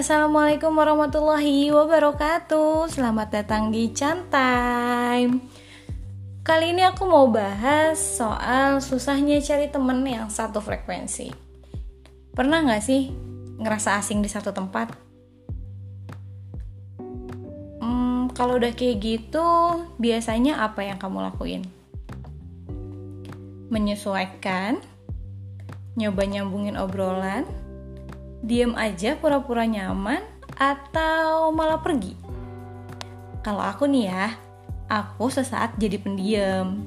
Assalamualaikum warahmatullahi wabarakatuh Selamat datang di Chantime Kali ini aku mau bahas soal susahnya cari temen yang satu frekuensi Pernah gak sih ngerasa asing di satu tempat? Hmm, kalau udah kayak gitu, biasanya apa yang kamu lakuin? Menyesuaikan, nyoba nyambungin obrolan, diem aja pura-pura nyaman atau malah pergi? Kalau aku nih ya, aku sesaat jadi pendiam.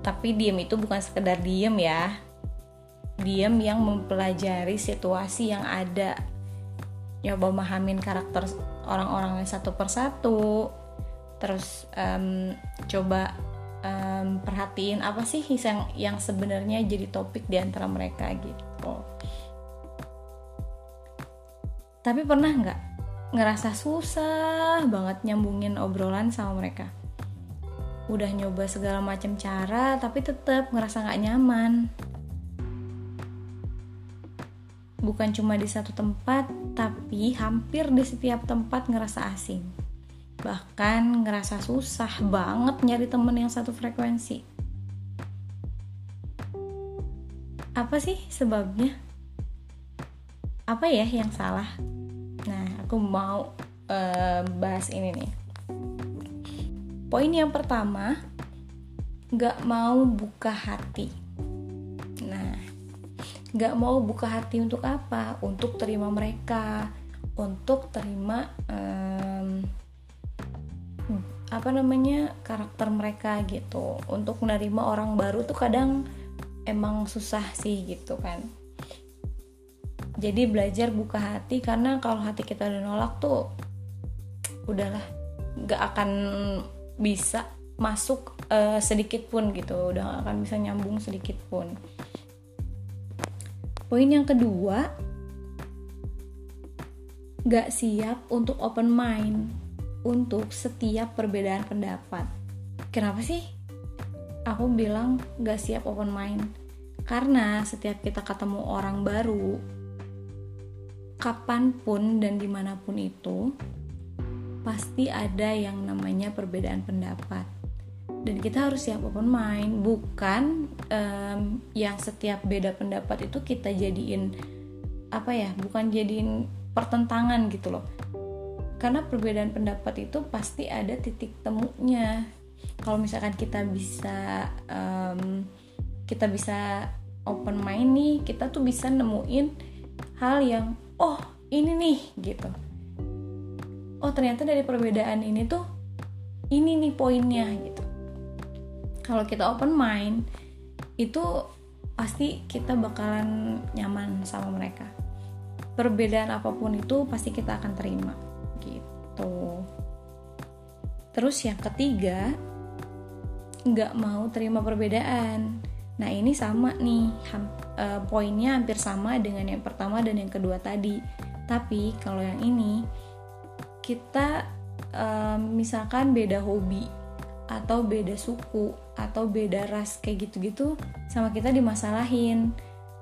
Tapi diem itu bukan sekedar diem ya. Diem yang mempelajari situasi yang ada. Nyoba memahamin karakter orang-orang satu persatu. Terus um, coba um, perhatiin apa sih yang yang sebenarnya jadi topik di antara mereka gitu tapi pernah nggak ngerasa susah banget nyambungin obrolan sama mereka? Udah nyoba segala macam cara tapi tetap ngerasa nggak nyaman. Bukan cuma di satu tempat tapi hampir di setiap tempat ngerasa asing. Bahkan ngerasa susah banget nyari temen yang satu frekuensi. Apa sih sebabnya apa ya yang salah? Nah aku mau uh, bahas ini nih. Poin yang pertama nggak mau buka hati. Nah nggak mau buka hati untuk apa? Untuk terima mereka untuk terima um, apa namanya karakter mereka gitu. Untuk menerima orang baru tuh kadang emang susah sih gitu kan jadi belajar buka hati karena kalau hati kita udah nolak tuh udahlah nggak akan bisa masuk uh, sedikit pun gitu. Udah gak akan bisa nyambung sedikit pun. Poin yang kedua gak siap untuk open mind untuk setiap perbedaan pendapat. Kenapa sih aku bilang gak siap open mind? Karena setiap kita ketemu orang baru kapan pun dan di mana pun itu pasti ada yang namanya perbedaan pendapat. Dan kita harus siap open mind bukan um, yang setiap beda pendapat itu kita jadiin apa ya bukan jadiin pertentangan gitu loh. Karena perbedaan pendapat itu pasti ada titik temunya. Kalau misalkan kita bisa um, kita bisa open mind nih kita tuh bisa nemuin hal yang oh ini nih gitu. Oh ternyata dari perbedaan ini tuh ini nih poinnya gitu. Kalau kita open mind itu pasti kita bakalan nyaman sama mereka. Perbedaan apa pun itu pasti kita akan terima gitu. Terus yang ketiga nggak mau terima perbedaan. Nah ini sama nih uh, poinnya hampir sama dengan yang pertama dan yang kedua tadi. Tapi kalau yang ini kita um, misalkan beda hobi atau beda suku atau beda ras kayak gitu-gitu sama kita dimasalahin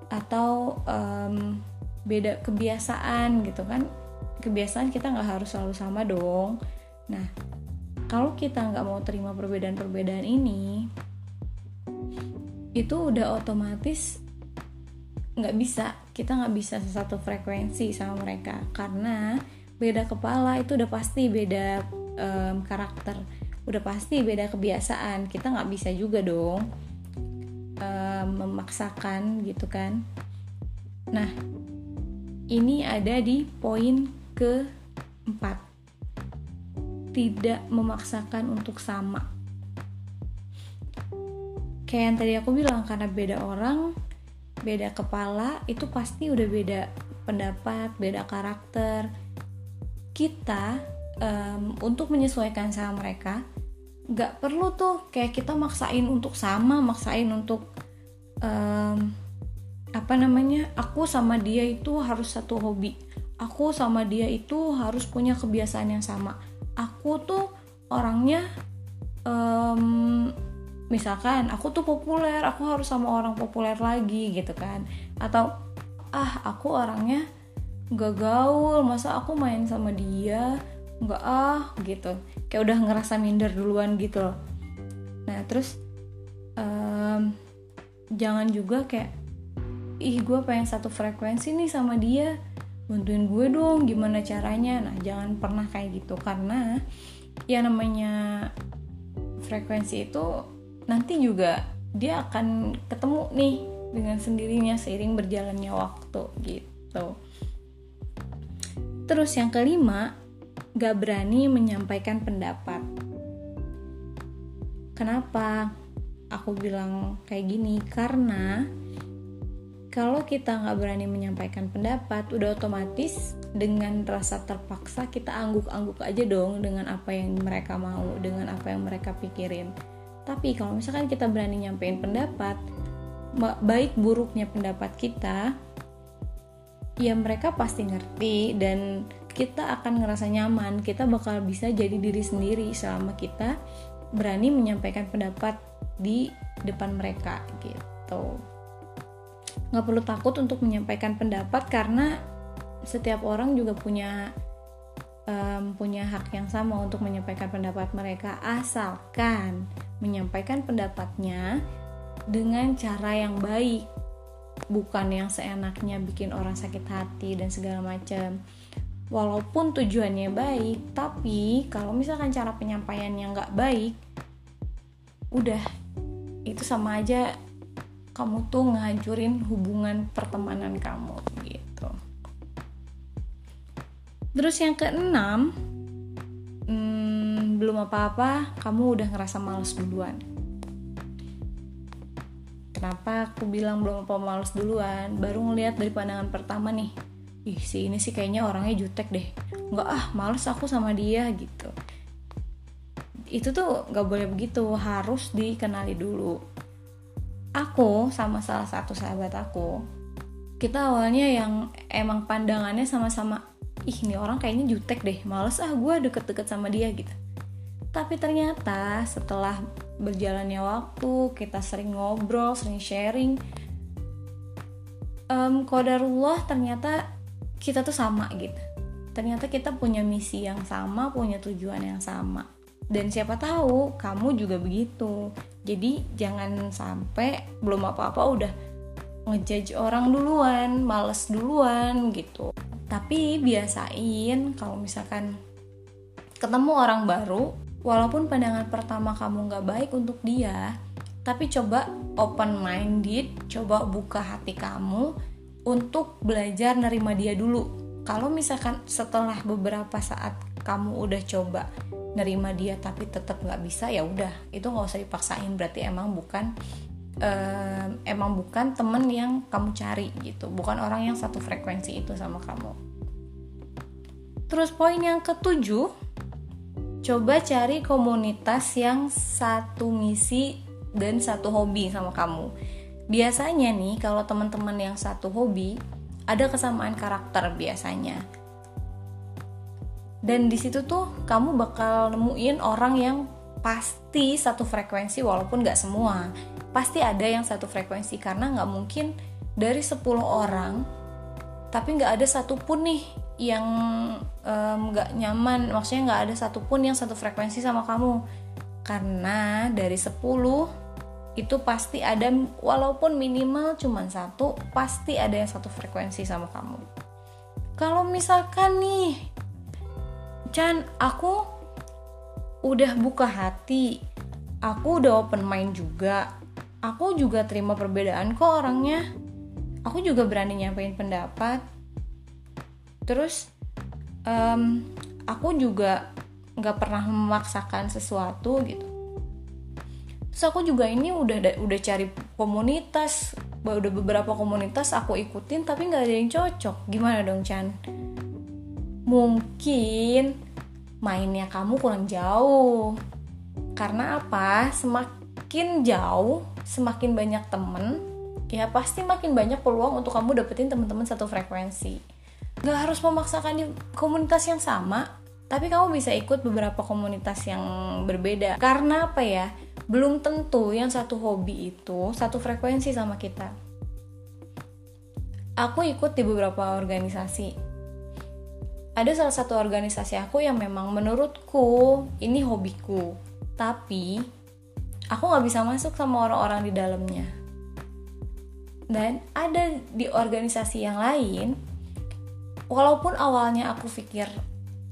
atau um, beda kebiasaan gitu kan kebiasaan kita nggak harus selalu sama dong nah kalau kita nggak mau terima perbedaan-perbedaan ini itu udah otomatis nggak bisa. Kita nggak bisa satu frekuensi sama mereka. Karena beda kepala itu udah pasti beda um, karakter. Udah pasti beda kebiasaan. Kita nggak bisa juga dong um, memaksakan gitu kan. Nah ini ada di poin keempat. Tidak memaksakan untuk sama. Kayak yang tadi aku bilang karena beda orang beda kepala itu pasti udah beda pendapat beda karakter. Kita um, untuk menyesuaikan sama mereka nggak perlu tuh kayak kita maksain untuk sama maksain untuk um, apa namanya aku sama dia itu harus satu hobi. Aku sama dia itu harus punya kebiasaan yang sama. Aku tuh orangnya um, misalkan aku tuh populer aku harus sama orang populer lagi gitu kan. Atau ah aku orangnya nggak gaul masa aku main sama dia nggak ah gitu. Kayak udah ngerasa minder duluan gitu loh. Nah terus um, jangan juga kayak ih gue pengen satu frekuensi nih sama dia bantuin gue dong gimana caranya? Nah jangan pernah kayak gitu. Karena ya namanya frekuensi itu nanti juga dia akan ketemu nih dengan sendirinya seiring berjalannya waktu gitu Terus yang kelima, gak berani menyampaikan pendapat. Kenapa aku bilang kayak gini? Karena kalau kita nggak berani menyampaikan pendapat, udah otomatis dengan rasa terpaksa kita angguk-angguk aja dong dengan apa yang mereka mau, dengan apa yang mereka pikirin. Tapi kalau misalkan kita berani nyampein pendapat, baik buruknya pendapat kita, ya mereka pasti ngerti dan kita akan ngerasa nyaman. Kita bakal bisa jadi diri sendiri selama kita berani menyampaikan pendapat di depan mereka gitu. Nggak perlu takut untuk menyampaikan pendapat karena setiap orang juga punya um, punya hak yang sama untuk menyampaikan pendapat mereka. Asalkan menyampaikan pendapatnya dengan cara yang baik bukan yang seenaknya bikin orang sakit hati dan segala macam walaupun tujuannya baik tapi kalau misalkan cara penyampaiannya nggak baik udah itu sama aja kamu tuh ngehancurin hubungan pertemanan kamu gitu. Terus yang keenam belum apa-apa kamu udah ngerasa males duluan Kenapa aku bilang belum apa males duluan? Baru ngeliat dari pandangan pertama nih. Ih, si ini sih kayaknya orangnya jutek deh. Nggak ah, males aku sama dia gitu. Itu tuh nggak boleh begitu, harus dikenali dulu. Aku sama salah satu sahabat aku, kita awalnya yang emang pandangannya sama-sama, ih ini orang kayaknya jutek deh, males ah gue deket-deket sama dia gitu. Tapi ternyata setelah berjalannya waktu kita sering ngobrol sering sharing um, kodarullah ternyata kita tuh sama gitu. Ternyata kita punya misi yang sama punya tujuan yang sama. Dan siapa tahu kamu juga begitu. Jadi jangan sampai belum apa-apa udah ngejudge orang duluan males duluan gitu. Tapi biasain kalau misalkan ketemu orang baru walaupun pandangan pertama kamu nggak baik untuk dia tapi coba open minded coba buka hati kamu untuk belajar nerima dia dulu. Kalau misalkan setelah beberapa saat kamu udah coba nerima dia tapi tetap nggak bisa ya udah. Itu nggak usah dipaksain berarti emang bukan um, emang bukan temen yang kamu cari gitu. Bukan orang yang satu frekuensi itu sama kamu. Terus poin yang ketujuh coba cari komunitas yang satu misi dan satu hobi sama kamu. Biasanya nih kalau teman-teman yang satu hobi ada kesamaan karakter biasanya. Dan di situ tuh kamu bakal nemuin orang yang pasti satu frekuensi walaupun nggak semua. Pasti ada yang satu frekuensi karena nggak mungkin dari 10 orang tapi nggak ada satupun nih yang nggak um, nyaman. Maksudnya nggak ada satupun yang satu frekuensi sama kamu. Karena dari 10 itu pasti ada walaupun minimal cuma satu pasti ada yang satu frekuensi sama kamu. Kalau misalkan nih Chan aku udah buka hati aku udah open mind juga aku juga terima perbedaan kok orangnya. Aku juga berani nyampein pendapat terus um, aku juga nggak pernah memaksakan sesuatu gitu. Terus aku juga ini udah udah cari komunitas udah beberapa komunitas aku ikutin tapi nggak ada yang cocok. Gimana dong Chan? Mungkin mainnya kamu kurang jauh. Karena apa? Semakin jauh semakin banyak temen ya pasti makin banyak peluang untuk kamu dapetin teman-teman satu frekuensi nggak harus memaksakan di komunitas yang sama tapi kamu bisa ikut beberapa komunitas yang berbeda. Karena apa ya? Belum tentu yang satu hobi itu satu frekuensi sama kita. Aku ikut di beberapa organisasi. Ada salah satu organisasi aku yang memang menurutku ini hobiku. Tapi aku nggak bisa masuk sama orang-orang di dalamnya. Dan ada di organisasi yang lain walaupun awalnya aku pikir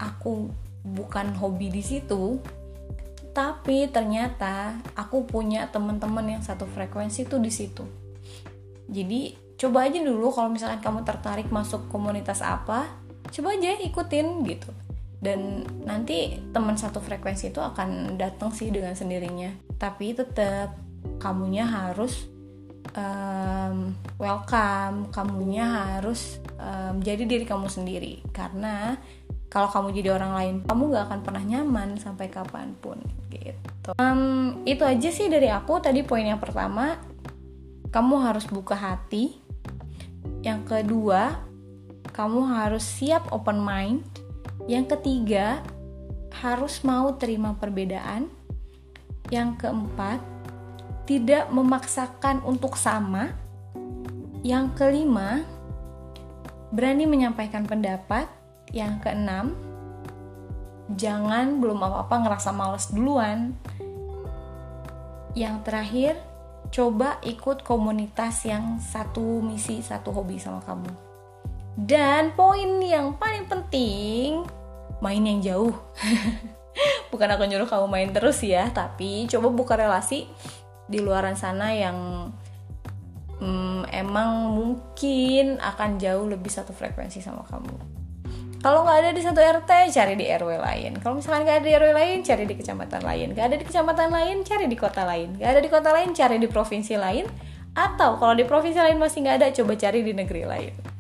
aku bukan hobi di situ tapi ternyata aku punya teman-teman yang satu frekuensi tuh di situ. Jadi coba aja dulu kalau misalkan kamu tertarik masuk komunitas apa coba aja ikutin gitu. Dan nanti teman satu frekuensi itu akan datang sih dengan sendirinya. Tapi tetap kamunya harus um, welcome kamunya harus um, jadi diri kamu sendiri karena kalau kamu jadi orang lain kamu gak akan pernah nyaman sampai kapan pun gitu um, itu aja sih dari aku tadi poin yang pertama kamu harus buka hati yang kedua kamu harus siap open mind. Yang ketiga, harus mau terima perbedaan. Yang keempat, tidak memaksakan untuk sama. Yang kelima, berani menyampaikan pendapat. Yang keenam, jangan belum apa-apa ngerasa males duluan. Yang terakhir, coba ikut komunitas yang satu misi, satu hobi sama kamu. Dan poin yang paling penting, main yang jauh. Bukan aku nyuruh kamu main terus ya, tapi coba buka relasi di luaran sana yang hmm, emang mungkin akan jauh lebih satu frekuensi sama kamu. Kalau nggak ada di satu RT, cari di RW lain. Kalau misalkan nggak ada di RW lain, cari di kecamatan lain. Nggak ada di kecamatan lain, cari di kota lain. Nggak ada di kota lain, cari di provinsi lain. Atau kalau di provinsi lain masih nggak ada, coba cari di negeri lain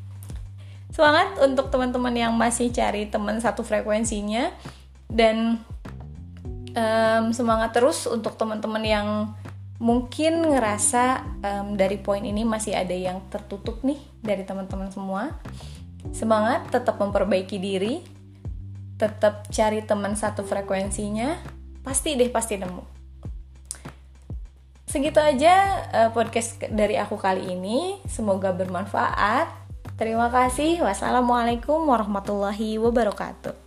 semangat untuk teman-teman yang masih cari teman satu frekuensinya dan um, semangat terus untuk teman-teman yang mungkin ngerasa um, dari poin ini masih ada yang tertutup nih dari teman-teman semua semangat tetap memperbaiki diri tetap cari teman satu frekuensinya pasti deh pasti nemu segitu aja uh, podcast dari aku kali ini semoga bermanfaat Terima kasih. Wassalamualaikum warahmatullahi wabarakatuh.